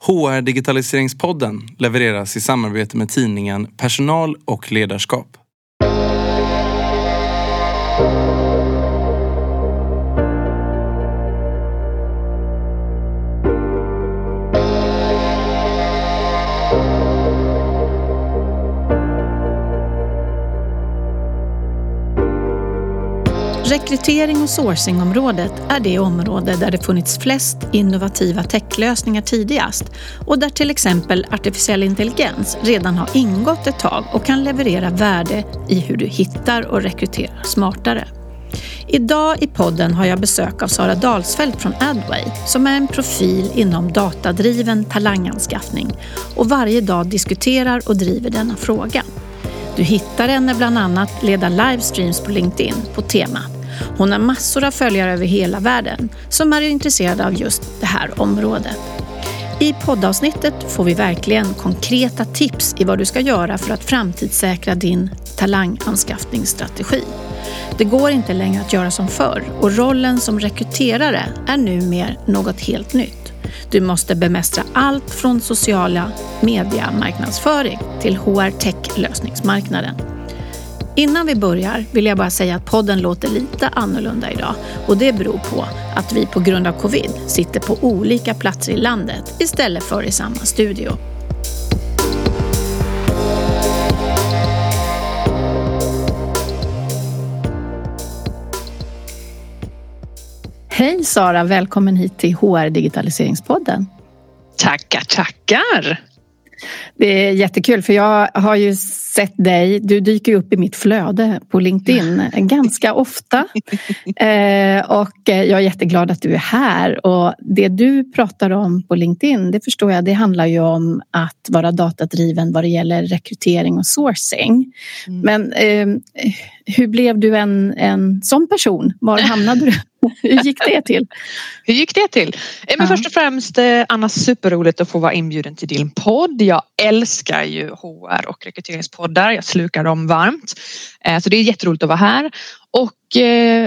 HR Digitaliseringspodden levereras i samarbete med tidningen Personal och ledarskap. Rekrytering och sourcingområdet är det område där det funnits flest innovativa techlösningar tidigast och där till exempel artificiell intelligens redan har ingått ett tag och kan leverera värde i hur du hittar och rekryterar smartare. Idag i podden har jag besök av Sara Dalsfält från Adway som är en profil inom datadriven talanganskaffning och varje dag diskuterar och driver denna fråga. Du hittar henne bland annat leda livestreams på LinkedIn på temat hon har massor av följare över hela världen som är intresserade av just det här området. I poddavsnittet får vi verkligen konkreta tips i vad du ska göra för att framtidssäkra din talanganskaffningsstrategi. Det går inte längre att göra som förr och rollen som rekryterare är numera något helt nytt. Du måste bemästra allt från sociala media-marknadsföring till HR Tech-lösningsmarknaden. Innan vi börjar vill jag bara säga att podden låter lite annorlunda idag och det beror på att vi på grund av covid sitter på olika platser i landet istället för i samma studio. Hej Sara, välkommen hit till HR Digitaliseringspodden. Tackar, tackar. Det är jättekul för jag har ju sett dig, du dyker upp i mitt flöde på LinkedIn ganska ofta. Eh, och jag är jätteglad att du är här. Och det du pratar om på LinkedIn, det förstår jag, det handlar ju om att vara datadriven vad det gäller rekrytering och sourcing. Mm. Men eh, hur blev du en, en sån person? Var hamnade du? Hur gick det till? Hur gick det till? Eh, men Först och främst eh, Anna, superroligt att få vara inbjuden till din podd. Jag älskar ju HR och rekryteringspoddar. Jag slukar dem varmt. Eh, så det är jätteroligt att vara här. Och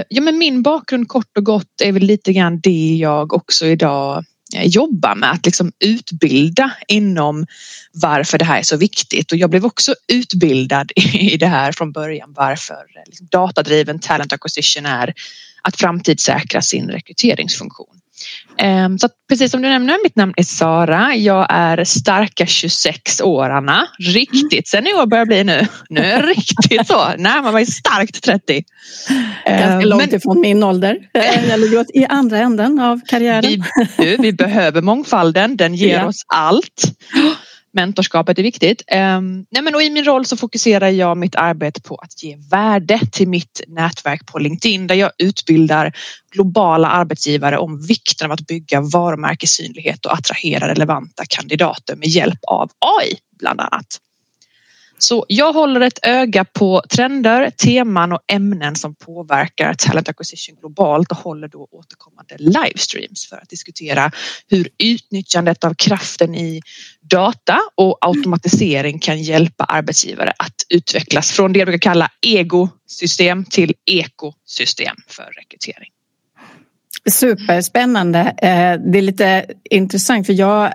ja, men min bakgrund kort och gott är väl lite grann det jag också idag jobbar med att liksom utbilda inom varför det här är så viktigt och jag blev också utbildad i det här från början varför liksom datadriven talent acquisition är att framtidssäkra sin rekryteringsfunktion. Ehm, så precis som du nämner, mitt namn är Sara. Jag är starka 26 år Anna. Riktigt senior börjar jag bli nu. Nu är jag riktigt så, närmar mig starkt 30. Ganska ehm, långt Men, ifrån min ålder. Jag ligger i andra änden av karriären. Vi, vi behöver mångfalden, den ger ja. oss allt mentorskapet är viktigt. Ehm, nej men och I min roll så fokuserar jag mitt arbete på att ge värde till mitt nätverk på LinkedIn där jag utbildar globala arbetsgivare om vikten av att bygga varumärkessynlighet och attrahera relevanta kandidater med hjälp av AI bland annat. Så jag håller ett öga på trender, teman och ämnen som påverkar talent acquisition globalt och håller då återkommande livestreams för att diskutera hur utnyttjandet av kraften i data och automatisering kan hjälpa arbetsgivare att utvecklas från det jag brukar kalla egosystem till ekosystem för rekrytering. Superspännande. Eh, det är lite intressant för jag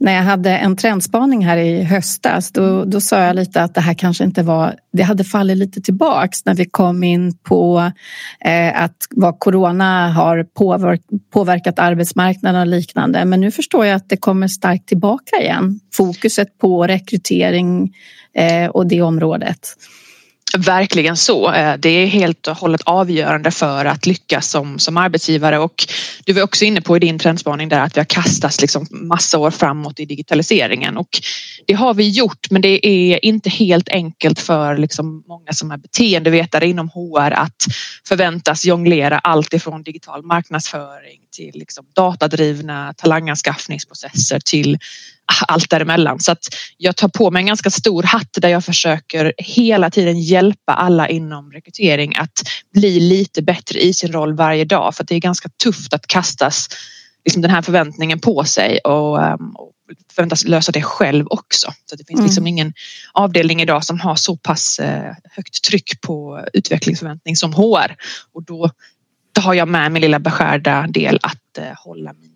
när jag hade en trendspaning här i höstas då, då sa jag lite att det här kanske inte var, det hade fallit lite tillbaks när vi kom in på eh, att vad corona har påverk, påverkat arbetsmarknaden och liknande. Men nu förstår jag att det kommer starkt tillbaka igen. Fokuset på rekrytering eh, och det området. Verkligen så. Eh, det är helt och hållet avgörande för att lyckas som, som arbetsgivare och du var också inne på i din trendspaning där att vi har kastats liksom massa år framåt i digitaliseringen och det har vi gjort men det är inte helt enkelt för liksom många som är beteendevetare inom HR att förväntas jonglera allt ifrån digital marknadsföring till liksom datadrivna talanganskaffningsprocesser till allt däremellan. Så att jag tar på mig en ganska stor hatt där jag försöker hela tiden hjälpa alla inom rekrytering att bli lite bättre i sin roll varje dag för att det är ganska tufft att kastas liksom den här förväntningen på sig och, ehm, och förväntas lösa det själv också. Så det finns mm. liksom ingen avdelning idag som har så pass eh, högt tryck på utvecklingsförväntning som HR och då, då har jag med min lilla beskärda del att eh, hålla min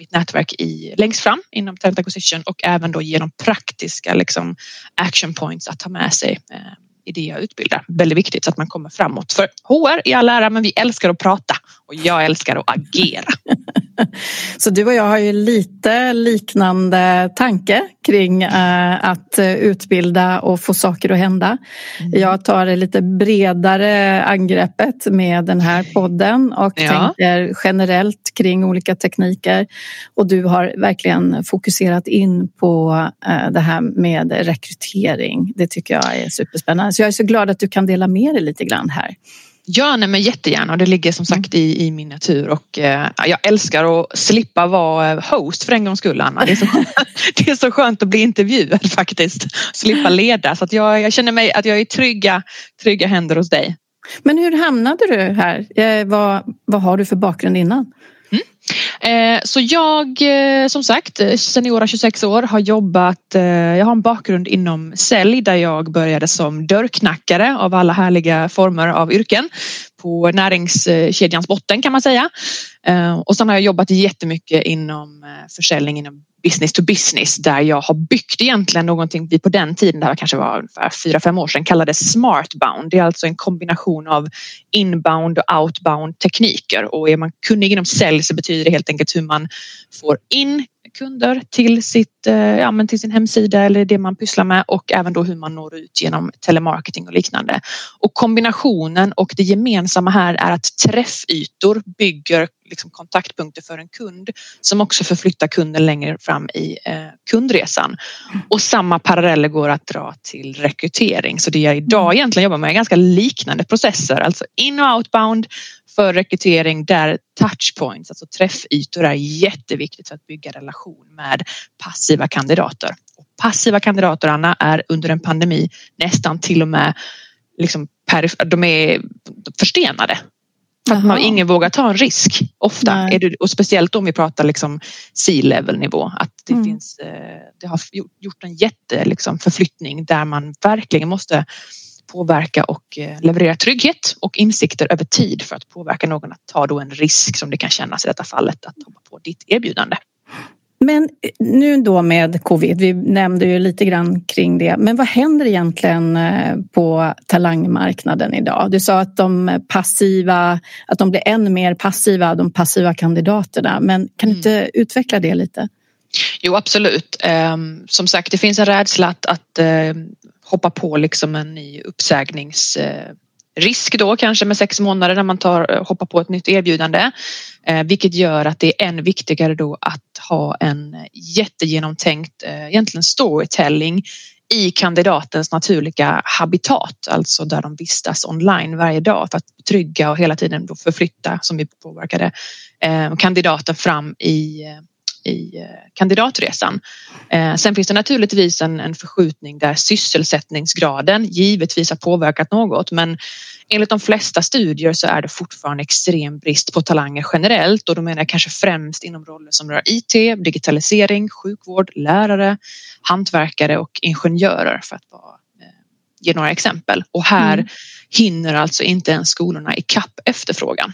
mitt nätverk i, längst fram inom talent acquisition och även då genom praktiska liksom, action points att ta med sig eh, i det jag utbildar. Väldigt viktigt så att man kommer framåt. För HR i all ära, men vi älskar att prata och jag älskar att agera. Så du och jag har ju lite liknande tanke kring uh, att utbilda och få saker att hända. Mm. Jag tar det lite bredare angreppet med den här podden och ja. tänker generellt kring olika tekniker. Och du har verkligen fokuserat in på uh, det här med rekrytering. Det tycker jag är superspännande. Så jag är så glad att du kan dela med dig lite grann här. Ja, nej, men jättegärna och det ligger som sagt mm. i, i min natur och eh, jag älskar att slippa vara eh, host för en gångs skull Anna. Det är så skönt, det är så skönt att bli intervjuad faktiskt. Slippa leda så att jag, jag känner mig att jag är i trygga, trygga händer hos dig. Men hur hamnade du här? Eh, vad, vad har du för bakgrund innan? Eh, så jag eh, som sagt seniora 26 år har jobbat, eh, jag har en bakgrund inom sälj där jag började som dörrknackare av alla härliga former av yrken på näringskedjans botten kan man säga. Eh, och sen har jag jobbat jättemycket inom eh, försäljning inom business to business där jag har byggt egentligen någonting vi på den tiden, det här kanske var ungefär fyra fem år sedan, kallades smartbound. Det är alltså en kombination av inbound och outbound tekniker och är man kunnig inom sälj så betyder det helt enkelt hur man får in kunder till, sitt, eh, ja, men till sin hemsida eller det man pysslar med och även då hur man når ut genom telemarketing och liknande. Och kombinationen och det gemensamma här är att träffytor bygger liksom kontaktpunkter för en kund som också förflyttar kunden längre fram i eh, kundresan. Och samma paralleller går att dra till rekrytering. Så det jag idag mm. egentligen jobbar med är ganska liknande processer, alltså in och outbound för rekrytering där touchpoints, alltså träffytor är jätteviktigt för att bygga relation med passiva kandidater. Och passiva kandidater, Anna, är under en pandemi nästan till och med liksom de är förstenade. För att man, ingen vågar ta en risk ofta. Är det, och speciellt om vi pratar liksom C-level nivå. Att det, mm. finns, eh, det har gjort en jätteförflyttning liksom där man verkligen måste påverka och eh, leverera trygghet och insikter över tid för att påverka någon att ta då en risk som det kan kännas i detta fallet att hoppa på ditt erbjudande. Men eh, nu då med covid, vi nämnde ju lite grann kring det, men vad händer egentligen eh, på talangmarknaden idag? Du sa att de passiva, att de blir än mer passiva, de passiva kandidaterna, men kan du inte mm. utveckla det lite? Jo absolut. Ehm, som sagt det finns en rädsla att, att hoppa på liksom en ny uppsägningsrisk då kanske med sex månader när man tar, eh, hoppar på ett nytt erbjudande. Eh, vilket gör att det är än viktigare då att ha en jättegenomtänkt eh, egentligen storytelling i kandidatens naturliga habitat, alltså där de vistas online varje dag för att trygga och hela tiden då förflytta, som vi påverkade, kandidaten fram i i eh, kandidatresan. Eh, sen finns det naturligtvis en, en förskjutning där sysselsättningsgraden givetvis har påverkat något men enligt de flesta studier så är det fortfarande extrem brist på talanger generellt och då menar jag kanske främst inom roller som rör IT, digitalisering, sjukvård, lärare, hantverkare och ingenjörer för att bara eh, ge några exempel. Och här mm. hinner alltså inte ens skolorna ikapp efterfrågan.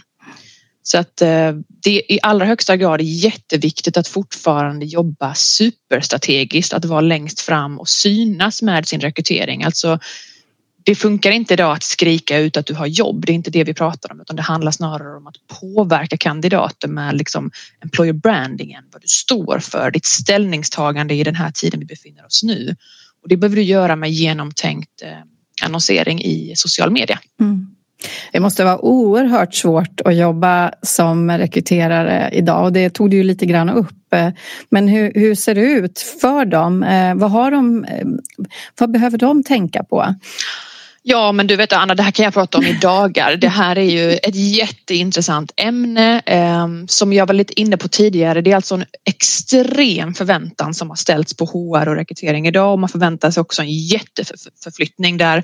Så att eh, det är i allra högsta grad jätteviktigt att fortfarande jobba superstrategiskt, att vara längst fram och synas med sin rekrytering. Alltså, det funkar inte idag att skrika ut att du har jobb. Det är inte det vi pratar om utan det handlar snarare om att påverka kandidater med liksom employer brandingen, vad du står för, ditt ställningstagande i den här tiden vi befinner oss nu. Och det behöver du göra med genomtänkt eh, annonsering i social media. Mm. Det måste vara oerhört svårt att jobba som rekryterare idag och det tog du ju lite grann upp. Men hur, hur ser det ut för dem? Eh, vad, har de, eh, vad behöver de tänka på? Ja men du vet Anna, det här kan jag prata om i dagar. Det här är ju ett jätteintressant ämne eh, som jag var lite inne på tidigare. Det är alltså en extrem förväntan som har ställts på HR och rekrytering idag och man förväntar sig också en jätteförflyttning där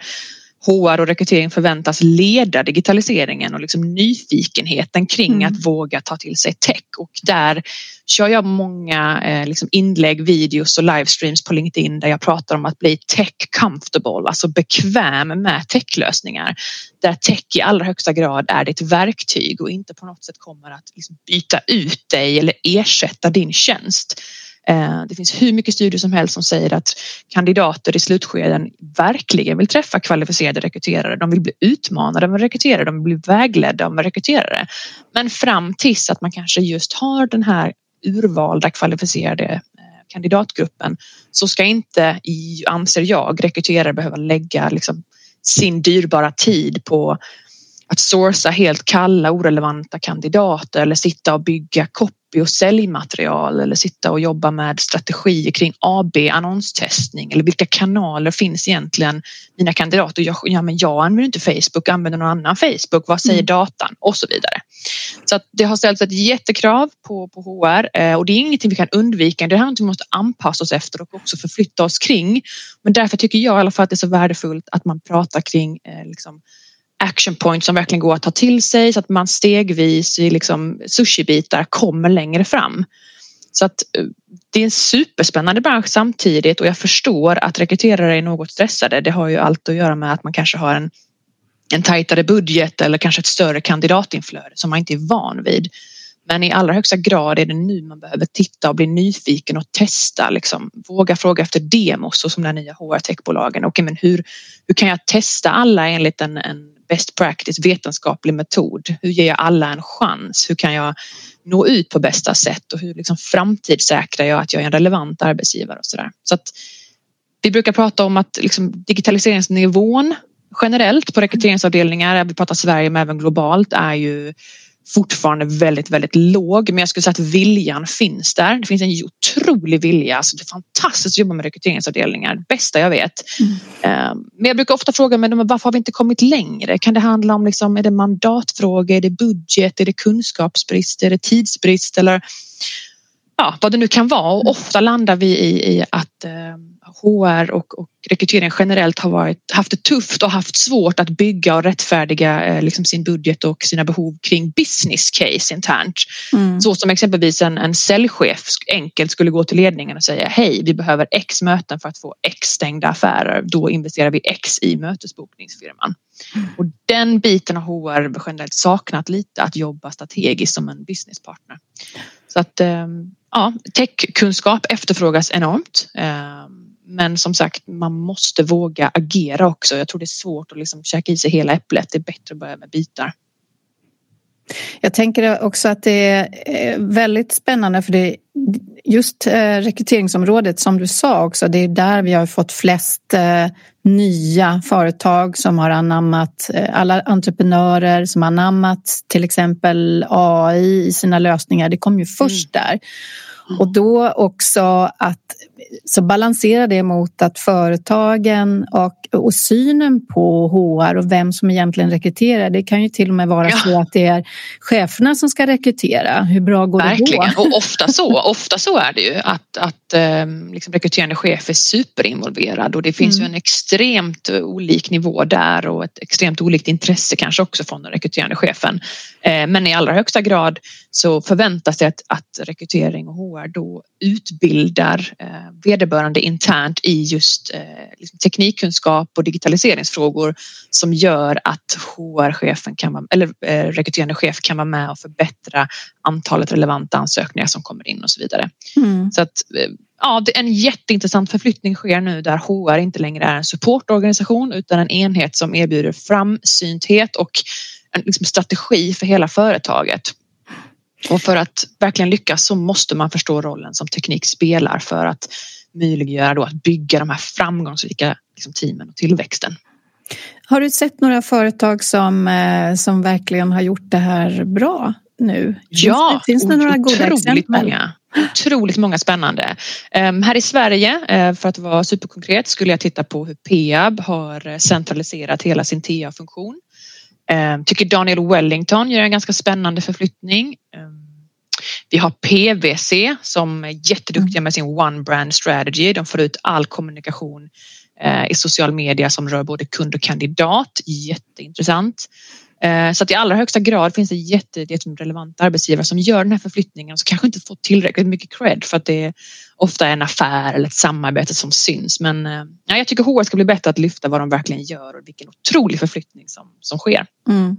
HR och rekrytering förväntas leda digitaliseringen och liksom nyfikenheten kring mm. att våga ta till sig tech och där kör jag många eh, liksom inlägg, videos och livestreams på LinkedIn där jag pratar om att bli tech comfortable, alltså bekväm med techlösningar. Där tech i allra högsta grad är ditt verktyg och inte på något sätt kommer att liksom byta ut dig eller ersätta din tjänst. Eh, det finns hur mycket studier som helst som säger att kandidater i slutskeden verkligen vill träffa kvalificerade rekryterare. De vill bli utmanade av en rekryterare, de vill bli vägledda av en rekryterare. Men fram tills att man kanske just har den här urvalda kvalificerade eh, kandidatgruppen så ska inte, anser jag, rekryterare behöva lägga liksom sin dyrbara tid på att sourca helt kalla orelevanta kandidater eller sitta och bygga copy och säljmaterial eller sitta och jobba med strategier kring AB annonstestning eller vilka kanaler finns egentligen mina kandidater? Jag, ja, men jag använder inte Facebook, använder någon annan Facebook. Vad säger mm. datan? Och så vidare. Så att det har ställts ett jättekrav på, på HR eh, och det är ingenting vi kan undvika. Det är något vi måste anpassa oss efter och också förflytta oss kring. Men därför tycker jag i alla fall att det är så värdefullt att man pratar kring eh, liksom, action points som verkligen går att ta till sig så att man stegvis i liksom sushibitar kommer längre fram. Så att eh, det är en superspännande bransch samtidigt och jag förstår att rekryterare är något stressade. Det har ju allt att göra med att man kanske har en, en tajtare budget eller kanske ett större kandidatinflöde som man inte är van vid. Men i allra högsta grad är det nu man behöver titta och bli nyfiken och testa. Liksom. Våga fråga efter demos som de nya HR techbolagen. Okay, men hur, hur kan jag testa alla enligt en, en best practice vetenskaplig metod? Hur ger jag alla en chans? Hur kan jag nå ut på bästa sätt och hur liksom framtidssäkrar jag att jag är en relevant arbetsgivare och sådär. Så att vi brukar prata om att liksom digitaliseringsnivån generellt på rekryteringsavdelningar, vi pratar Sverige men även globalt, är ju fortfarande väldigt, väldigt låg. Men jag skulle säga att viljan finns där. Det finns en otrolig vilja. Alltså det är fantastiskt att jobba med rekryteringsavdelningar. Bästa jag vet. Mm. Ehm, men jag brukar ofta fråga mig varför har vi inte kommit längre? Kan det handla om liksom, är det mandatfrågor? Är det budget? Är det kunskapsbrist? Är det tidsbrist? Eller ja, vad det nu kan vara. Och ofta landar vi i, i att HR eh, och, och rekrytering generellt har varit, haft det tufft och haft svårt att bygga och rättfärdiga eh, liksom sin budget och sina behov kring business case internt. Mm. Så som exempelvis en, en säljchef enkelt skulle gå till ledningen och säga hej, vi behöver X möten för att få X stängda affärer. Då investerar vi X i mötesbokningsfirman. Mm. Och den biten har HR generellt saknat lite att jobba strategiskt som en businesspartner. Så att ehm, ja, techkunskap efterfrågas enormt. Eh, men som sagt, man måste våga agera också. Jag tror det är svårt att liksom käka i sig hela äpplet. Det är bättre att börja med bitar. Jag tänker också att det är eh, väldigt spännande för det just eh, rekryteringsområdet som du sa också, det är där vi har fått flest eh, nya företag som har anammat, eh, alla entreprenörer som har anammat till exempel AI i sina lösningar. Det kom ju först mm. där. Och då också att så balansera det mot att företagen och, och synen på HR och vem som egentligen rekryterar. Det kan ju till och med vara ja. så att det är cheferna som ska rekrytera. Hur bra går Verkligen. det då? Och ofta så, ofta så är det ju att, att um, liksom rekryterande chef är superinvolverad och det finns mm. ju en extremt olik nivå där och ett extremt olikt intresse kanske också från den rekryterande chefen. Uh, men i allra högsta grad så förväntas det att, att rekrytering och HR då utbildar uh, vederbörande internt i just eh, liksom teknikkunskap och digitaliseringsfrågor som gör att HR-chefen kan vara, eller eh, rekryterande chef kan vara med och förbättra antalet relevanta ansökningar som kommer in och så vidare. Mm. Så att eh, ja, en jätteintressant förflyttning sker nu där HR inte längre är en supportorganisation utan en enhet som erbjuder framsynthet och en liksom, strategi för hela företaget. Och för att verkligen lyckas så måste man förstå rollen som teknik spelar för att möjliggöra då att bygga de här framgångsrika liksom, teamen och tillväxten. Har du sett några företag som, eh, som verkligen har gjort det här bra nu? Ja, finns det, finns det några goda exempel? Många. Otroligt många spännande. Um, här i Sverige, uh, för att vara superkonkret, skulle jag titta på hur Peab har centraliserat hela sin TA-funktion. Um, tycker Daniel Wellington gör en ganska spännande förflyttning. Um, Vi har PVC som är jätteduktiga med sin One Brand Strategy. De får ut all kommunikation eh, i social media som rör både kund och kandidat. Jätteintressant. Eh, så att i allra högsta grad finns det jätterelevanta arbetsgivare som gör den här förflyttningen som kanske inte får tillräckligt mycket cred för att det är ofta en affär eller ett samarbete som syns. Men eh, ja, jag tycker HR ska bli bättre att lyfta vad de verkligen gör och vilken otrolig förflyttning som, som sker. Mm.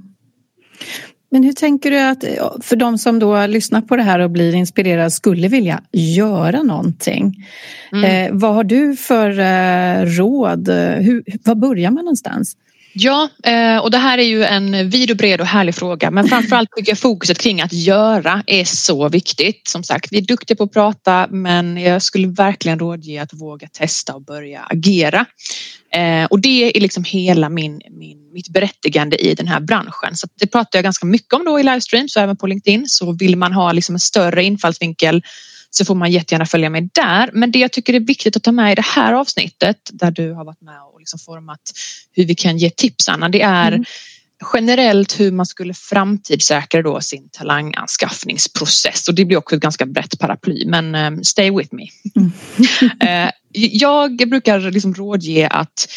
Men hur tänker du att för de som då lyssnar på det här och blir inspirerade skulle vilja göra någonting. Mm. Eh, vad har du för eh, råd? Hur, var börjar man någonstans? Ja, eh, och det här är ju en vid och bred och härlig fråga men framförallt tycker jag fokuset kring att göra är så viktigt. Som sagt, vi är duktiga på att prata men jag skulle verkligen rådge att våga testa och börja agera. Eh, och det är liksom hela min, min, mitt berättigande i den här branschen. Så det pratar jag ganska mycket om då i livestreams och även på LinkedIn. Så vill man ha liksom en större infallsvinkel så får man jättegärna följa mig där. Men det jag tycker är viktigt att ta med i det här avsnittet där du har varit med och liksom format hur vi kan ge tips Anna, det är mm. generellt hur man skulle framtidssäkra då sin talanganskaffningsprocess och det blir också ett ganska brett paraply men um, stay with me. Mm. uh, jag brukar liksom rådge att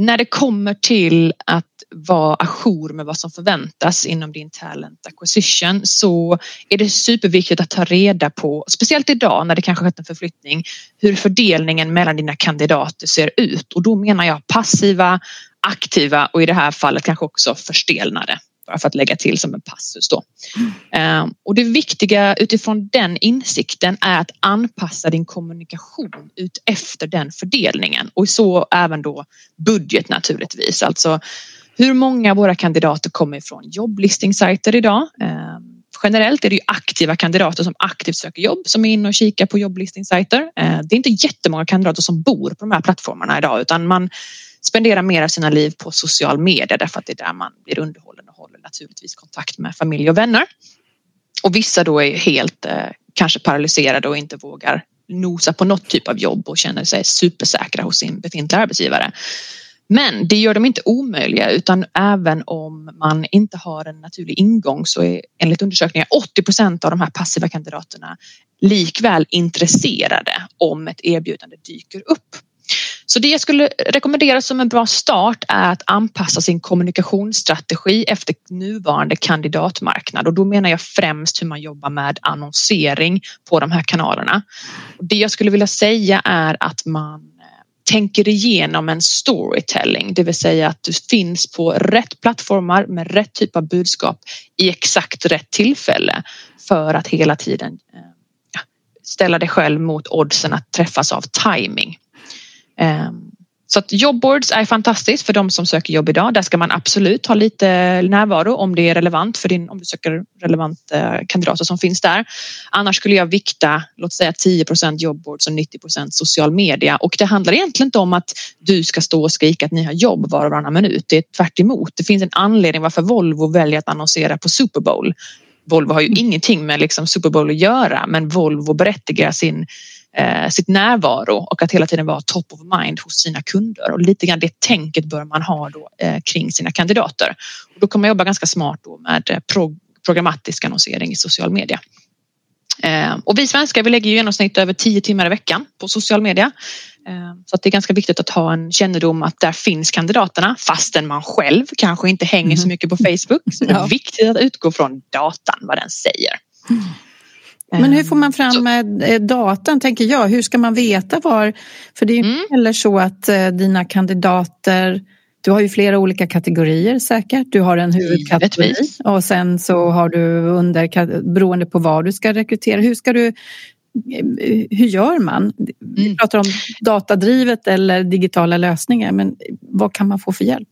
när det kommer till att vara ajour med vad som förväntas inom din talent acquisition så är det superviktigt att ta reda på, speciellt idag när det kanske skett en förflyttning, hur fördelningen mellan dina kandidater ser ut och då menar jag passiva, aktiva och i det här fallet kanske också förstelnade. Bara för att lägga till som en passus då. Mm. Och det viktiga utifrån den insikten är att anpassa din kommunikation ut efter den fördelningen och så även då budget naturligtvis. Alltså hur många av våra kandidater kommer ifrån jobblistingsajter idag? Ehm, generellt är det ju aktiva kandidater som aktivt söker jobb som är inne och kikar på jobblistingsajter. Ehm, det är inte jättemånga kandidater som bor på de här plattformarna idag utan man spenderar mer av sina liv på social media därför att det är där man blir underhållen naturligtvis kontakt med familj och vänner. Och vissa då är helt eh, kanske paralyserade och inte vågar nosa på något typ av jobb och känner sig supersäkra hos sin befintliga arbetsgivare. Men det gör dem inte omöjliga utan även om man inte har en naturlig ingång så är enligt undersökningar 80 procent av de här passiva kandidaterna likväl intresserade om ett erbjudande dyker upp. Så det jag skulle rekommendera som en bra start är att anpassa sin kommunikationsstrategi efter nuvarande kandidatmarknad och då menar jag främst hur man jobbar med annonsering på de här kanalerna. Det jag skulle vilja säga är att man eh, tänker igenom en storytelling, det vill säga att du finns på rätt plattformar med rätt typ av budskap i exakt rätt tillfälle för att hela tiden eh, ställa dig själv mot oddsen att träffas av timing. Ehm, så att jobbboards är fantastiskt för de som söker jobb idag. Där ska man absolut ha lite närvaro om det är relevant för din, om du söker relevanta eh, kandidater som finns där. Annars skulle jag vikta, låt säga 10% jobbboards och 90% social media och det handlar egentligen inte om att du ska stå och skrika att ni har jobb var och varannan minut. Det är tvärt emot. Det finns en anledning varför Volvo väljer att annonsera på Super Bowl. Volvo har ju mm. ingenting med liksom Super Bowl att göra men Volvo berättigar sin eh, sitt närvaro och att hela tiden vara top of mind hos sina kunder och lite grann det tänket bör man ha då eh, kring sina kandidater. Och då kan man jobba ganska smart då med eh, pro programmatisk annonsering i social media. Eh, och vi svenskar vi lägger i genomsnitt över 10 timmar i veckan på social media. Eh, så att det är ganska viktigt att ha en kännedom att där finns kandidaterna fastän man själv kanske inte hänger så mm. mycket på Facebook. Så det är viktigt att utgå från datan, vad den säger. Men hur får man fram så. Eh, datan, tänker jag? Hur ska man veta var... För det är ju mm. heller så att eh, dina kandidater... Du har ju flera olika kategorier säkert. Du har en huvudkategori Givetvis. och sen så har du under, beroende på vad du ska rekrytera. Hur ska du eh, hur gör man? Vi mm. pratar om datadrivet eller digitala lösningar, men vad kan man få för hjälp?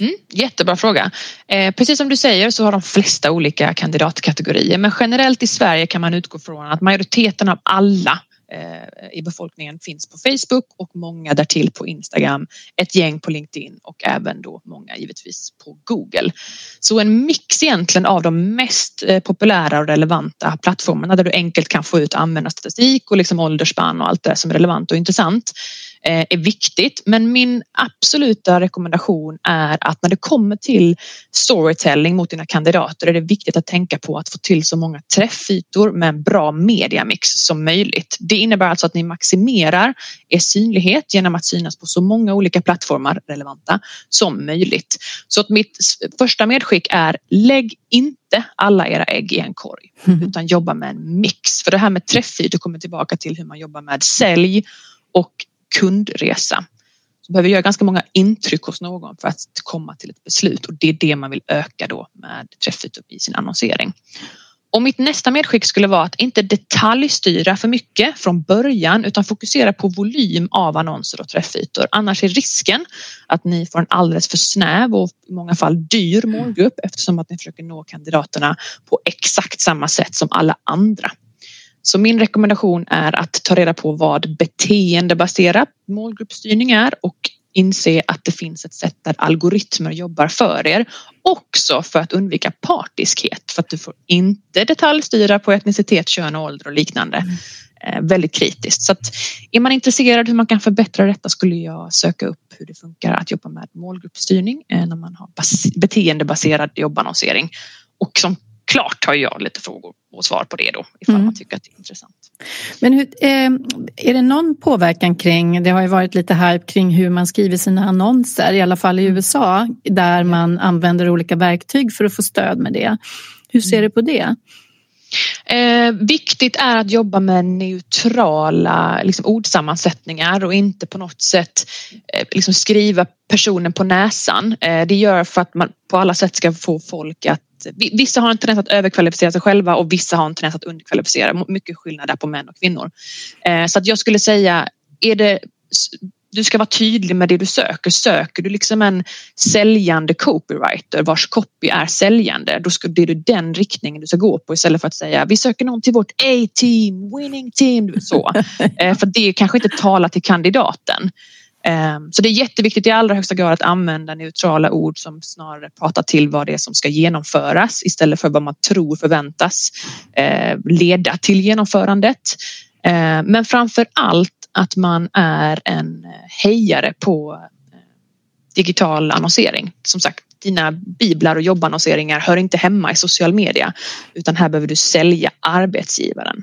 Mm, jättebra fråga. Eh, precis som du säger så har de flesta olika kandidatkategorier men generellt i Sverige kan man utgå från att majoriteten av alla eh, i befolkningen finns på Facebook och många därtill på Instagram, ett gäng på LinkedIn och även då många givetvis på Google. Så en mix egentligen av de mest eh, populära och relevanta plattformarna där du enkelt kan få ut användarstatistik och liksom åldersspann och allt det som är relevant och intressant är viktigt. Men min absoluta rekommendation är att när det kommer till storytelling mot dina kandidater är det viktigt att tänka på att få till så många träffytor med en bra mediamix som möjligt. Det innebär alltså att ni maximerar er synlighet genom att synas på så många olika plattformar relevanta som möjligt. Så att mitt första medskick är lägg inte alla era ägg i en korg mm. utan jobba med en mix. För det här med träffytor kommer tillbaka till hur man jobbar med sälj och kundresa. Så behöver göra ganska många intryck hos någon för att komma till ett beslut och det är det man vill öka då med träffytor i sin annonsering. Och mitt nästa medskick skulle vara att inte detaljstyra för mycket från början utan fokusera på volym av annonser och träffytor. Annars är risken att ni får en alldeles för snäv och i många fall dyr målgrupp eftersom att ni försöker nå kandidaterna på exakt samma sätt som alla andra. Så min rekommendation är att ta reda på vad beteendebaserad målgruppsstyrning är och inse att det finns ett sätt där algoritmer jobbar för er. Också för att undvika partiskhet för att du får inte detaljstyra på etnicitet, kön, ålder och liknande. Mm. Eh, väldigt kritiskt. Så att är man intresserad hur man kan förbättra detta skulle jag söka upp hur det funkar att jobba med målgruppsstyrning eh, när man har beteendebaserad jobbannonsering. Och som klart har jag lite frågor och svar på det då ifall mm. man tycker att det är intressant. Men hur, eh, är det någon påverkan kring, det har ju varit lite hype kring hur man skriver sina annonser, i alla fall i mm. USA, där man använder olika verktyg för att få stöd med det. Hur ser mm. du på det? Eh, viktigt är att jobba med neutrala liksom, ordsammansättningar och inte på något sätt eh, liksom skriva personen på näsan. Eh, det gör för att man på alla sätt ska få folk att Vissa har en tendens att överkvalificera sig själva och vissa har en tendens att underkvalificera. Mycket skillnad där på män och kvinnor. Eh, så att jag skulle säga, är det du ska vara tydlig med det du söker. Söker du liksom en säljande copywriter vars copy är säljande, då ska det är den riktningen du ska gå på istället för att säga vi söker någon till vårt A-team, winning team. Så. Eh, för det kanske inte talar till kandidaten. Ehm, så det är jätteviktigt i allra högsta grad att använda neutrala ord som snarare pratar till vad det är som ska genomföras istället för vad man tror förväntas eh, leda till genomförandet. Ehm, men framför allt att man är en eh, hejare på eh, digital annonsering. Som sagt, dina biblar och jobbannonseringar hör inte hemma i social media utan här behöver du sälja arbetsgivaren.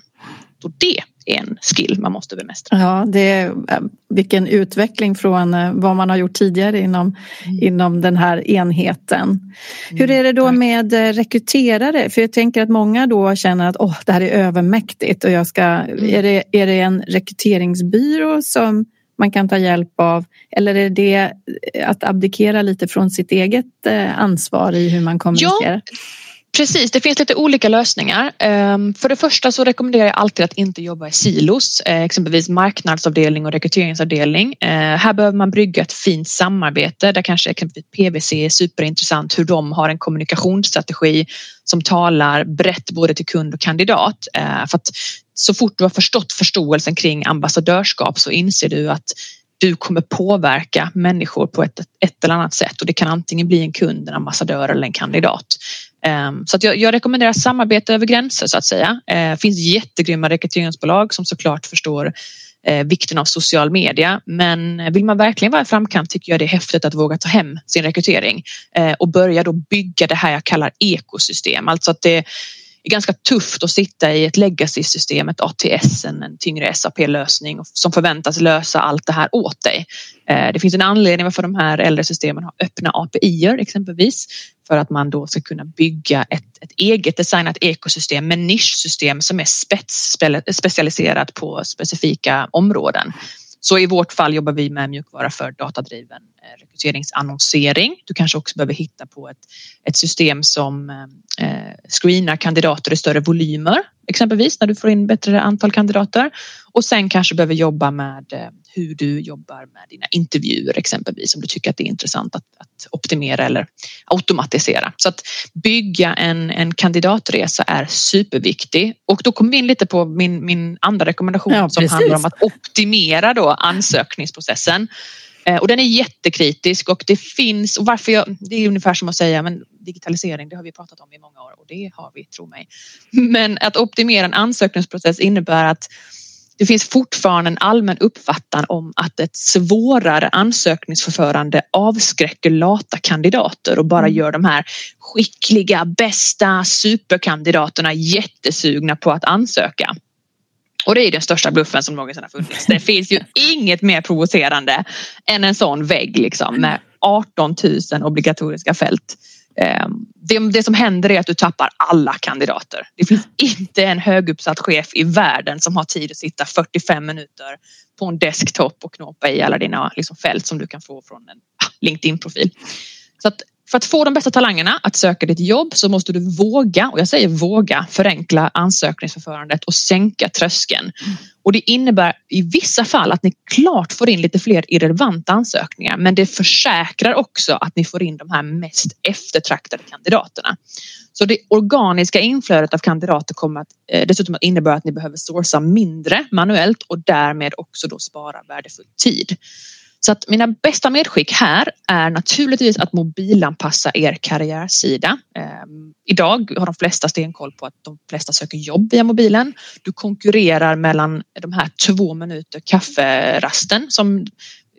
Och det en skill man måste bemästra. Ja, det är, eh, vilken utveckling från eh, vad man har gjort tidigare inom, mm. inom den här enheten. Mm. Hur är det då med eh, rekryterare? För jag tänker att många då känner att oh, det här är övermäktigt och jag ska, mm. är, det, är det en rekryteringsbyrå som man kan ta hjälp av? Eller är det att abdikera lite från sitt eget ansvar i hur man kommunicerar? Ja. Precis, det finns lite olika lösningar. Ehm, för det första så rekommenderar jag alltid att inte jobba i silos, eh, exempelvis marknadsavdelning och rekryteringsavdelning. Eh, här behöver man brygga ett fint samarbete där kanske exempelvis PVC är superintressant hur de har en kommunikationsstrategi som talar brett både till kund och kandidat. Eh, för att så fort du har förstått förståelsen kring ambassadörskap så inser du att du kommer påverka människor på ett, ett eller annat sätt och det kan antingen bli en kund, en ambassadör eller en kandidat. Ehm, så att jag, jag rekommenderar samarbete över gränser så att säga. Det finns jättegrymma rekryteringsbolag som såklart förstår eh, vikten av social media. Men eh, vill man verkligen vara i framkant tycker jag det är häftigt att våga ta hem sin rekrytering eh, och börja då bygga det här jag kallar ekosystem. Alltså att det är ganska tufft att sitta i ett legacy-system, ett ATS, en, tyngre SAP-lösning som förväntas lösa allt det här åt dig. Eh, det finns en anledning varför de här äldre systemen har öppna API-er exempelvis för att man då ska kunna bygga ett, ett eget designat ekosystem med nischsystem som är spets, specialiserat på specifika områden. Så i vårt fall jobbar vi med mjukvara för datadriven rekryteringsannonsering. Du kanske också behöver hitta på ett, ett system som eh, screenar kandidater i större volymer exempelvis när du får in bättre antal kandidater och sen kanske behöver jobba med eh, hur du jobbar med dina intervjuer exempelvis om du tycker att det är intressant att, att optimera eller automatisera. Så att bygga en, en kandidatresa är superviktig och då kommer vi in lite på min, min andra rekommendation ja, som handlar om att optimera då ansökningsprocessen. Eh, och den är jättekritisk och det finns, och varför jag, det är ungefär som att säga men digitalisering det har vi pratat om i många år och det har vi, tro mig. Men att optimera en ansökningsprocess innebär att det finns fortfarande en allmän uppfattan om att ett svårare ansökningsförfarande avskräcker lata kandidater och bara mm. gör de här skickliga, bästa superkandidaterna jättesugna på att ansöka. Och det är den största bluffen som någonsin har funnits. Det finns ju inget mer provocerande än en sån vägg liksom med 18 000 obligatoriska fält. Ehm, det, det, som händer är att du tappar alla kandidater. Det finns inte en höguppsatt chef i världen som har tid att sitta 45 minuter på en desktop och knåpa i alla dina liksom, fält som du kan få från en LinkedIn-profil. Så att för att få de bästa talangerna att söka ditt jobb så måste du våga, och jag säger våga, förenkla ansökningsförfarandet och sänka tröskeln. Mm. Och det innebär i vissa fall att ni klart får in lite fler irrelevanta ansökningar men det försäkrar också att ni får in de här mest eftertraktade kandidaterna. Så det organiska inflödet av kandidater kommer att eh, dessutom att innebära att ni behöver sourca mindre manuellt och därmed också då spara värdefull tid. Så att mina bästa medskick här är naturligtvis att mobilanpassa er karriärsida. Ehm, idag har de flesta stenkoll på att de flesta söker jobb via mobilen. Du konkurrerar mellan de här två minuter kafferasten som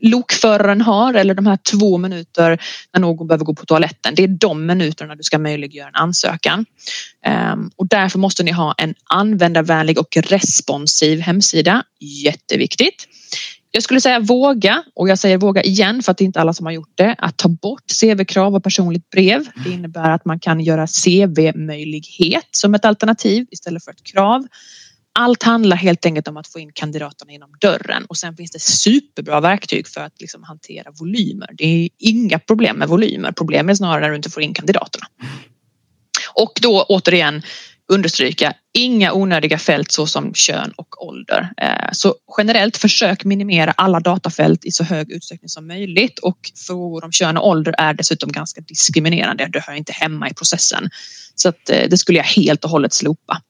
lokföraren har eller de här två minuter när någon behöver gå på toaletten. Det är de minuterna du ska möjliggöra en ansökan. Ehm, och därför måste ni ha en användarvänlig och responsiv hemsida. Jätteviktigt. Jag skulle säga våga och jag säger våga igen för att det är inte alla som har gjort det. Att ta bort CV-krav och personligt brev. Det innebär att man kan göra CV-möjlighet som ett alternativ istället för ett krav. Allt handlar helt enkelt om att få in kandidaterna inom dörren och sen finns det superbra verktyg för att liksom hantera volymer. Det är inga problem med volymer. Problemet är snarare när du inte får in kandidaterna. Och då återigen understryka inga onödiga fält såsom kön och ålder. Eh, så generellt försök minimera alla datafält i så hög utsträckning som möjligt och frågor om kön och ålder är dessutom ganska diskriminerande. Det hör inte hemma i processen. Så att eh, det skulle jag helt och hållet slopa.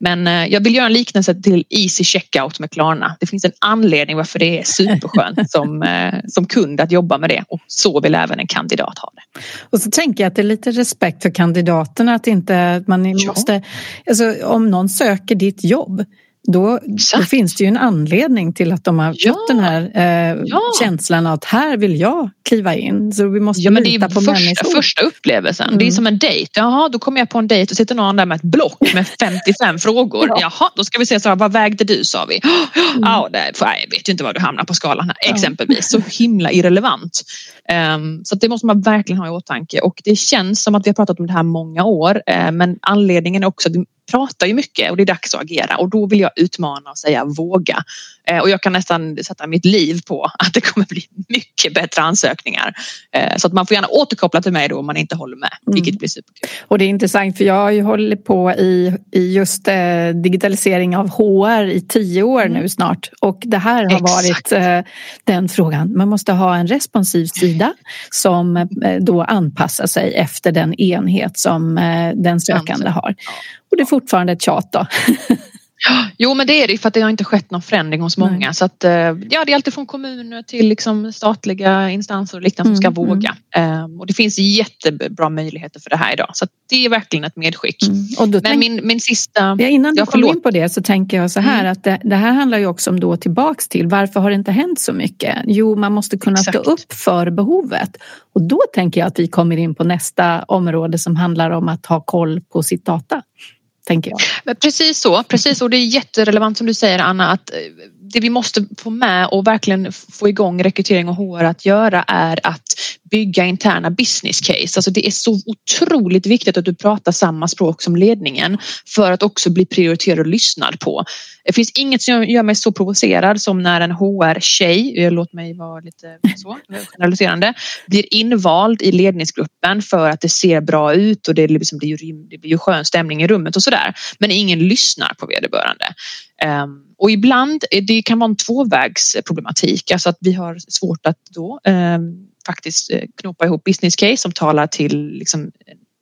Men eh, jag vill göra en liknelse till Easy Checkout med Klarna. Det finns en anledning varför det är superskönt som, eh, som kund att jobba med det och så vill även en kandidat ha det. Och så tänker jag att det är lite respekt för kandidaterna att inte man ja. måste, alltså om någon söker ditt jobb då, då, finns det ju en anledning till att de har ja. fått den här eh, ja. känslan att här vill jag kliva in. Så vi måste ja, men det är på första, första upplevelsen. Mm. Det är mm. som en dejt. Jaha, då kommer jag på en dejt och sitter någon där med ett block med 55 frågor. Ja. Jaha, då ska vi se, så här, vad vägde du sa vi? Mm. Ja, det, jag vet ju inte var du hamnar på skalan här. Exempelvis. Så himla irrelevant. Um, så det måste man verkligen ha i åtanke och det känns som att vi har pratat om det här många år uh, men anledningen är också att pratar ju mycket och det är dags att agera och då vill jag utmana och säga våga. Eh, och jag kan nästan sätta mitt liv på att det kommer bli mycket bättre ansökningar. Eh, så att man får gärna återkoppla till mig då om man inte håller med, mm. vilket blir superkul. Och det är intressant för jag har ju hållit på i, i just eh, digitalisering av HR i tio år mm. nu snart och det här har Exakt. varit den frågan. Man måste ha en responsiv sida som då anpassar sig efter den enhet som den sökande har. Och det är fortfarande ett tjat då. Jo men det är det för att det har inte skett någon förändring hos många Nej. så att eh, ja det är alltid från kommuner till liksom statliga instanser och liknande som ska mm, våga mm. Ehm, och det finns jättebra möjligheter för det här idag så det är verkligen ett medskick. Mm. Och men tänk... min, min sista... Ja, innan du kommer in på det så tänker jag så här mm. att det, det, här handlar ju också om då tillbaks till varför har det inte hänt så mycket? Jo man måste kunna Exakt. stå upp för behovet och då tänker jag att vi kommer in på nästa område som handlar om att ha koll på sitt data tänker jag. Men precis så, precis och det är jätterelevant som du säger Anna att eh, det vi måste få med och verkligen få igång rekrytering och HR att göra är att bygga interna business case. Alltså det är så otroligt viktigt att du pratar samma språk som ledningen för att också bli prioriterad och lyssnad på. Det finns inget som gör mig så provocerad som när en HR-tjej, låt mig vara lite så generaliserande, blir invald i ledningsgruppen för att det ser bra ut och det, liksom, det, blir, ju, det blir ju skön stämning i rummet och sådär. Men ingen lyssnar på vederbörande. Um, och ibland, det kan vara en tvåvägsproblematik, alltså att vi har svårt att då um, faktiskt eh, knopa knåpa ihop business case som talar till liksom,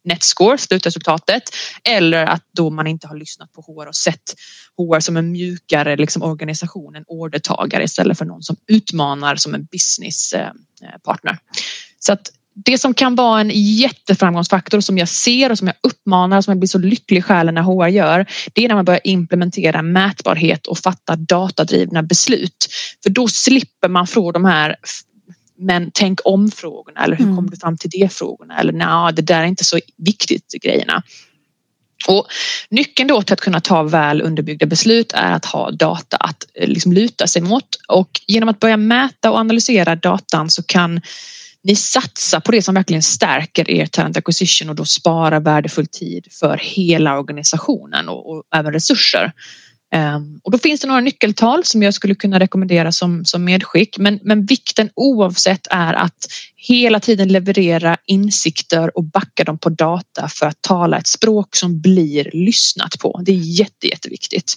Netscore, slutresultatet, eller att då man inte har lyssnat på HR och sett HR som en mjukare liksom, organisation, en ordertagare istället för någon som utmanar som en businesspartner. Eh, eh, så att det som kan vara en jätteframgångsfaktor som jag ser och som jag uppmanar och som jag blir så lycklig i själen när HR gör. Det är när man börjar implementera mätbarhet och fatta datadrivna beslut. För då slipper man från de här men tänk om frågorna eller hur mm. kommer du fram till det frågorna eller nej, det där är inte så viktigt grejerna. Och nyckeln då till att kunna ta väl underbyggda beslut är att ha data att eh, liksom luta sig mot och genom att börja mäta och analysera datan så kan ni satsa på det som verkligen stärker er talent acquisition och då spara värdefull tid för hela organisationen och, och även resurser. Um, och då finns det några nyckeltal som jag skulle kunna rekommendera som, som medskick men, men vikten oavsett är att hela tiden leverera insikter och backa dem på data för att tala ett språk som blir lyssnat på. Det är jätte, jätteviktigt.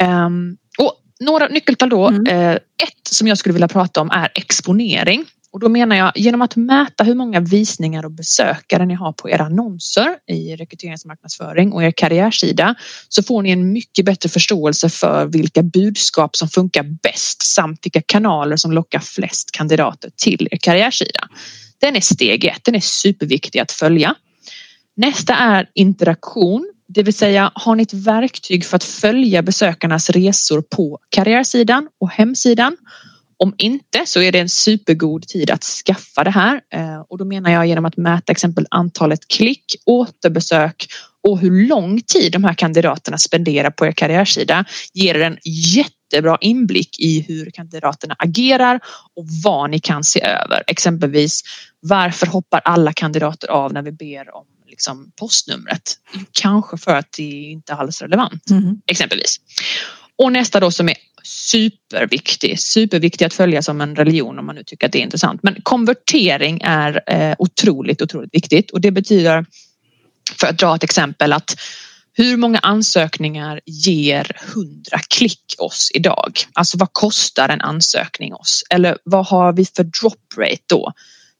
Um, och några nyckeltal då. Mm. Uh, ett som jag skulle vilja prata om är exponering. Och då menar jag genom att mäta hur många visningar och besökare ni har på era annonser i rekryteringsmarknadsföring och er karriärsida så får ni en mycket bättre förståelse för vilka budskap som funkar bäst samt vilka kanaler som lockar flest kandidater till er karriärsida. Den är steg ett, den är superviktig att följa. Nästa är interaktion, det vill säga har ni ett verktyg för att följa besökarnas resor på karriärsidan och hemsidan om inte så är det en supergod tid att skaffa det här eh, och då menar jag genom att mäta exempel antalet klick, återbesök och hur lång tid de här kandidaterna spenderar på er karriärsida ger en jättebra inblick i hur kandidaterna agerar och vad ni kan se över. Exempelvis varför hoppar alla kandidater av när vi ber om liksom, postnumret? Kanske för att det inte alls är relevant mm. exempelvis. Och nästa då som är superviktig, superviktig att följa som en religion om man nu tycker att det är intressant. Men konvertering är eh, otroligt, otroligt viktigt och det betyder, för att dra ett exempel, att hur många ansökningar ger 100 klick oss idag? Alltså vad kostar en ansökning oss? Eller vad har vi för drop rate då?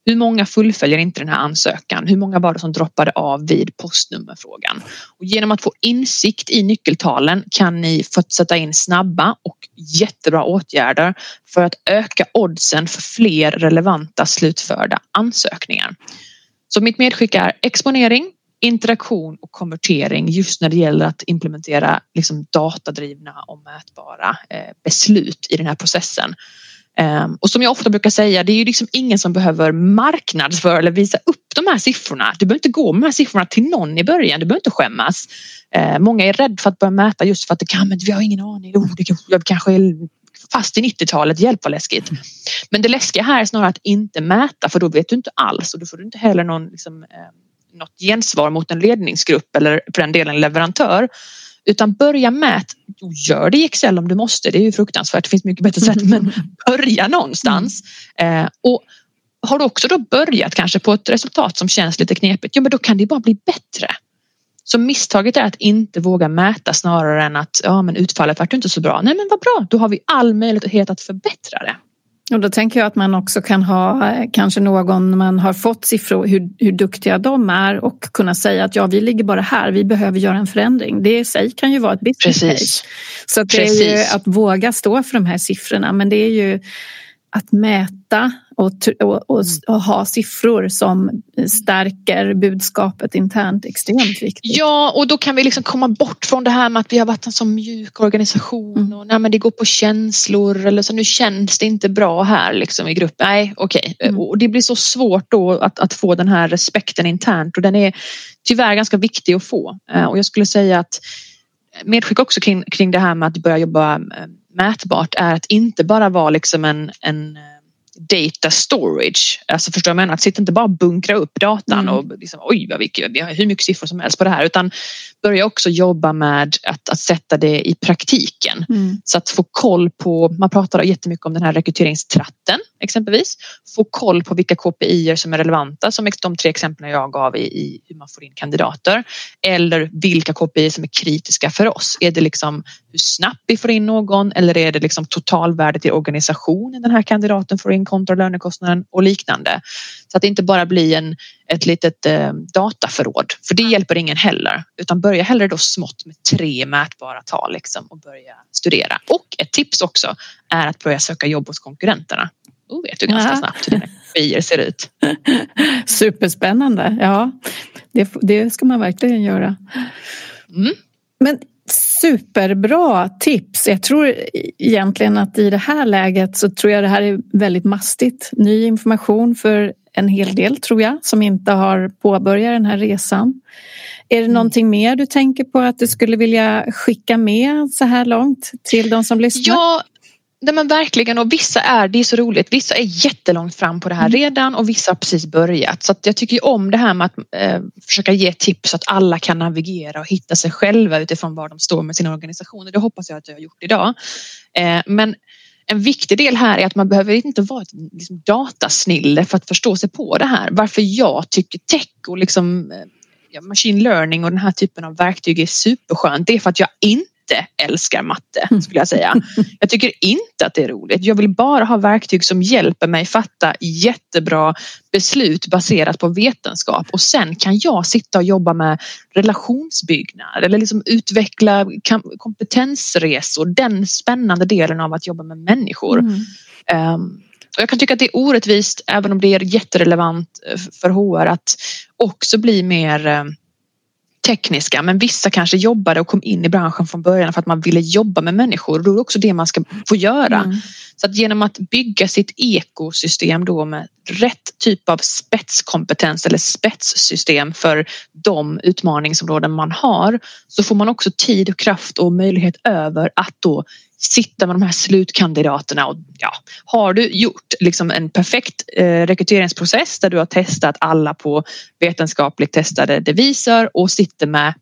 Hur många fullföljer inte den här ansökan? Hur många var det som droppade av vid postnummerfrågan? Och genom att få insikt i nyckeltalen kan ni få sätta in snabba och jättebra åtgärder för att öka oddsen för fler relevanta slutförda ansökningar. Så mitt medskick är exponering, interaktion och konvertering just när det gäller att implementera liksom datadrivna och mätbara eh, beslut i den här processen. Ehm, och som jag ofta brukar säga, det är ju liksom ingen som behöver marknadsföra eller visa upp de här siffrorna. Du behöver inte gå med de här siffrorna till någon i början, du behöver inte skämmas. Ehm, många är rädda för att börja mäta just för att det kan, men vi har ingen aning, oh, det jag kanske är fast i 90-talet, hjälp vad läskigt. Men det läskiga här är snarare att inte mäta för då vet du inte alls och då får du inte heller någon, liksom, ehm, något gensvar mot en ledningsgrupp eller för den delen leverantör. Utan börja med gör det i Excel om du måste. Det är ju fruktansvärt. Det finns mycket bättre sätt, men börja någonstans. Eh, och har du också då börjat kanske på ett resultat som känns lite knepigt, ja men då kan det bara bli bättre. Så misstaget är att inte våga mäta snarare än att ja men utfallet vart inte så bra. Nej men vad bra, då har vi all möjlighet att förbättra det. Och då tänker jag att man också kan ha eh, kanske någon man har fått siffror hur, hur duktiga de är och kunna säga att ja, vi ligger bara här, vi behöver göra en förändring. Det i sig kan ju vara ett business case. Så det är ju att våga stå för de här siffrorna, men det är ju att mäta och, och, och, och, ha siffror som stärker budskapet internt extremt viktigt. Ja, och då kan vi liksom komma bort från det här med att vi har varit en så mjuk organisation mm. och nej, men det går på känslor eller så nu känns det inte bra här liksom i gruppen. Nej, okej. Okay. Mm. Och det blir så svårt då att, att få den här respekten internt och den är tyvärr ganska viktig att få. Eh, och jag skulle säga att medskick också kring, kring det här med att börja jobba eh, mätbart är att inte bara vara liksom en, en eh, data storage. Alltså förstår jag menar? Att sitta inte bara bunkra upp datan mm. och liksom, oj vad vi, vi har hur mycket siffror som helst på det här utan börja också jobba med att, att sätta det i praktiken. Mm. Så att få koll på, man pratar jättemycket om den här rekryteringstratten exempelvis. Få koll på vilka KPI som är relevanta som de tre exemplen jag gav i, i hur man får in kandidater. Eller vilka KPI som är kritiska för oss. Är det liksom hur snabbt vi får in någon eller är det liksom totalvärdet i organisationen den här kandidaten får in kontra lönekostnaden och liknande. Så att det inte bara blir en, ett litet eh, dataförråd för det hjälper ingen heller utan börja hellre då smått med tre mätbara tal liksom, och börja studera. Och ett tips också är att börja söka jobb hos konkurrenterna. Då vet du ganska ja. snabbt hur är. strategier ser ut. Superspännande. Ja, det, det ska man verkligen göra. Mm. Men superbra tips. Jag tror egentligen att i det här läget så tror jag det här är väldigt mastigt. Ny information för en hel del tror jag som inte har påbörjat den här resan. Är det mm. någonting mer du tänker på att du skulle vilja skicka med så här långt till de som lyssnar? Ja, Nej men verkligen och vissa är, det är så roligt, vissa är jättelångt fram på det här mm. redan och vissa har precis börjat. Så att jag tycker om det här med att eh, försöka ge tips så att alla kan navigera och hitta sig själva utifrån var de står med sina organisationer. Det hoppas jag att jag har gjort idag. Eh, men en viktig del här är att man behöver inte vara ett liksom, datasnille för att förstå sig på det här. Varför jag tycker tech och liksom, eh, machine learning och den här typen av verktyg är superskönt. Det är för att jag inte älskar matte skulle jag säga. Jag tycker inte att det är roligt. Jag vill bara ha verktyg som hjälper mig fatta jättebra beslut baserat på vetenskap och sen kan jag sitta och jobba med relationsbyggnad eller liksom utveckla kompetensresor. Den spännande delen av att jobba med människor. Mm. Um, jag kan tycka att det är orättvist, även om det är jätterelevant eh, för HR, att också bli mer ehm, tekniska men vissa kanske jobbade och kom in i branschen från början för att man ville jobba med människor och då är det också det man ska få göra. Mm. Så att genom att bygga sitt ekosystem då med rätt typ av spetskompetens eller spetssystem för de utmaningsområden man har så får man också tid och kraft och möjlighet över att då sitta med de här slutkandidaterna och ja, har du gjort liksom en perfekt eh, rekryteringsprocess där du har testat alla på vetenskapligt testade deviser och sitter med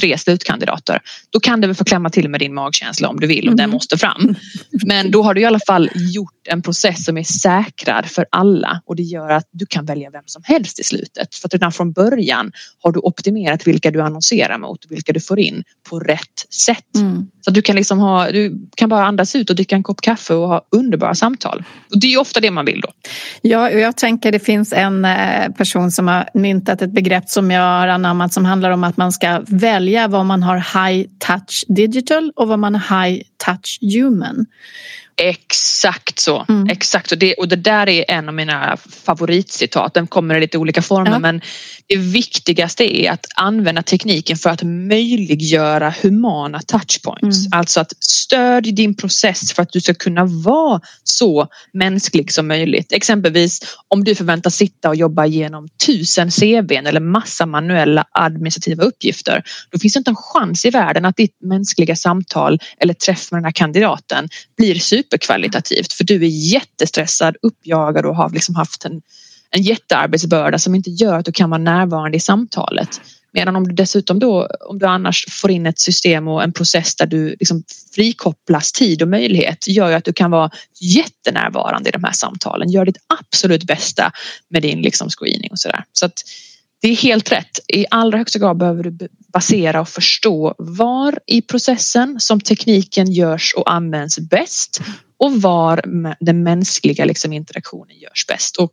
tre slutkandidater. Då kan du väl få klämma till med din magkänsla om du vill och mm. den måste fram. Men då har du i alla fall gjort en process som är säkrad för alla och det gör att du kan välja vem som helst i slutet. För att redan från början har du optimerat vilka du annonserar mot och vilka du får in på rätt sätt. Mm. Så du kan liksom ha, du kan bara andas ut och dricka en kopp kaffe och ha underbara samtal. Och det är ofta det man vill då. Ja, och jag tänker det finns en eh, person som har myntat ett begrepp som jag har anammat som handlar om att man ska välja vad man har high touch digital och vad man har high touch human. Exakt så. Mm. Exakt. Och det, och det där är en av mina favoritcitat. Den kommer i lite olika former ja. men det viktigaste är att använda tekniken för att möjliggöra humana touchpoints. Mm. Alltså att stödja din process för att du ska kunna vara så mänsklig som möjligt. Exempelvis om du förväntas sitta och jobba igenom tusen CVn eller massa manuella administrativa uppgifter. Då finns det inte en chans i världen att ditt mänskliga samtal eller träff med den här kandidaten blir superkvalitativt för du är jättestressad, uppjagad och har liksom haft en en jättearbetsbörda som inte gör att du kan vara närvarande i samtalet. Medan om du dessutom då, om du annars får in ett system och en process där du liksom frikopplas tid och möjlighet gör ju att du kan vara jättenärvarande i de här samtalen. Gör ditt absolut bästa med din liksom screening och sådär. Så att det är helt rätt. I allra högsta grad behöver du basera och förstå var i processen som tekniken görs och används bäst och var den mänskliga liksom interaktionen görs bäst. Och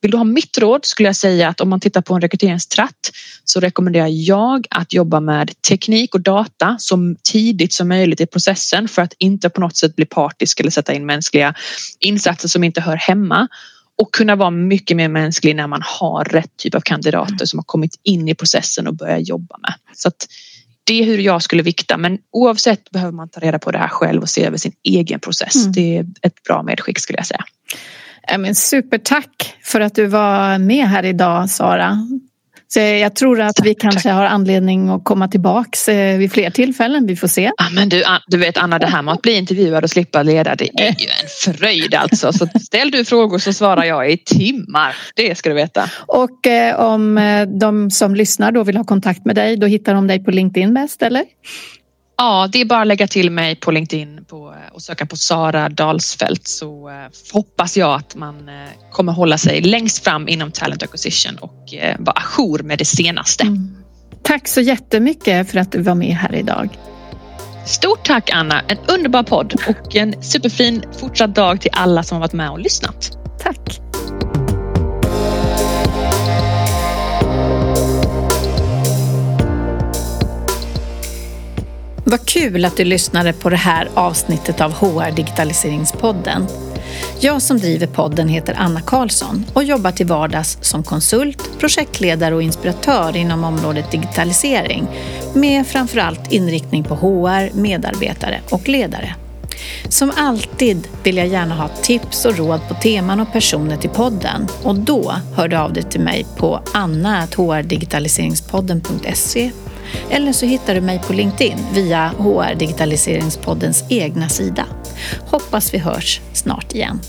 vill du ha mitt råd skulle jag säga att om man tittar på en rekryteringstratt så rekommenderar jag att jobba med teknik och data så tidigt som möjligt i processen för att inte på något sätt bli partisk eller sätta in mänskliga insatser som inte hör hemma och kunna vara mycket mer mänsklig när man har rätt typ av kandidater som har kommit in i processen och börjar jobba med. Så att det är hur jag skulle vikta men oavsett behöver man ta reda på det här själv och se över sin egen process. Mm. Det är ett bra medskick skulle jag säga. Men supertack för att du var med här idag Sara. Så jag tror att vi kanske har anledning att komma tillbaks eh, vid fler tillfällen. Vi får se. Ja, men du, du vet Anna, det här med att bli intervjuad och slippa leda det är ju en fröjd alltså. Så ställ du frågor så svarar jag i timmar. Det ska du veta. Och eh, om eh, de som lyssnar då vill ha kontakt med dig, då hittar de dig på LinkedIn bäst eller? Ja, det är bara att lägga till mig på LinkedIn på, och söka på Sara Dalsfält så eh, hoppas jag att man eh, kommer hålla sig längst fram inom Talent Acquisition och eh, vara ajour med det senaste. Mm. Tack så jättemycket för att du var med här idag. Stort tack Anna, en underbar podd och en superfin fortsatt dag till alla som har varit med och lyssnat. Tack. Vad kul att du lyssnade på det här avsnittet av HR Digitaliseringspodden. Jag som driver podden heter Anna Karlsson och jobbar till vardags som konsult, projektledare och inspiratör inom området digitalisering med framförallt inriktning på HR, medarbetare och ledare. Som alltid vill jag gärna ha tips och råd på teman och personer till podden och då hör du av dig till mig på anna.hrdigitaliseringspodden.se eller så hittar du mig på LinkedIn via HR Digitaliseringspoddens egna sida. Hoppas vi hörs snart igen.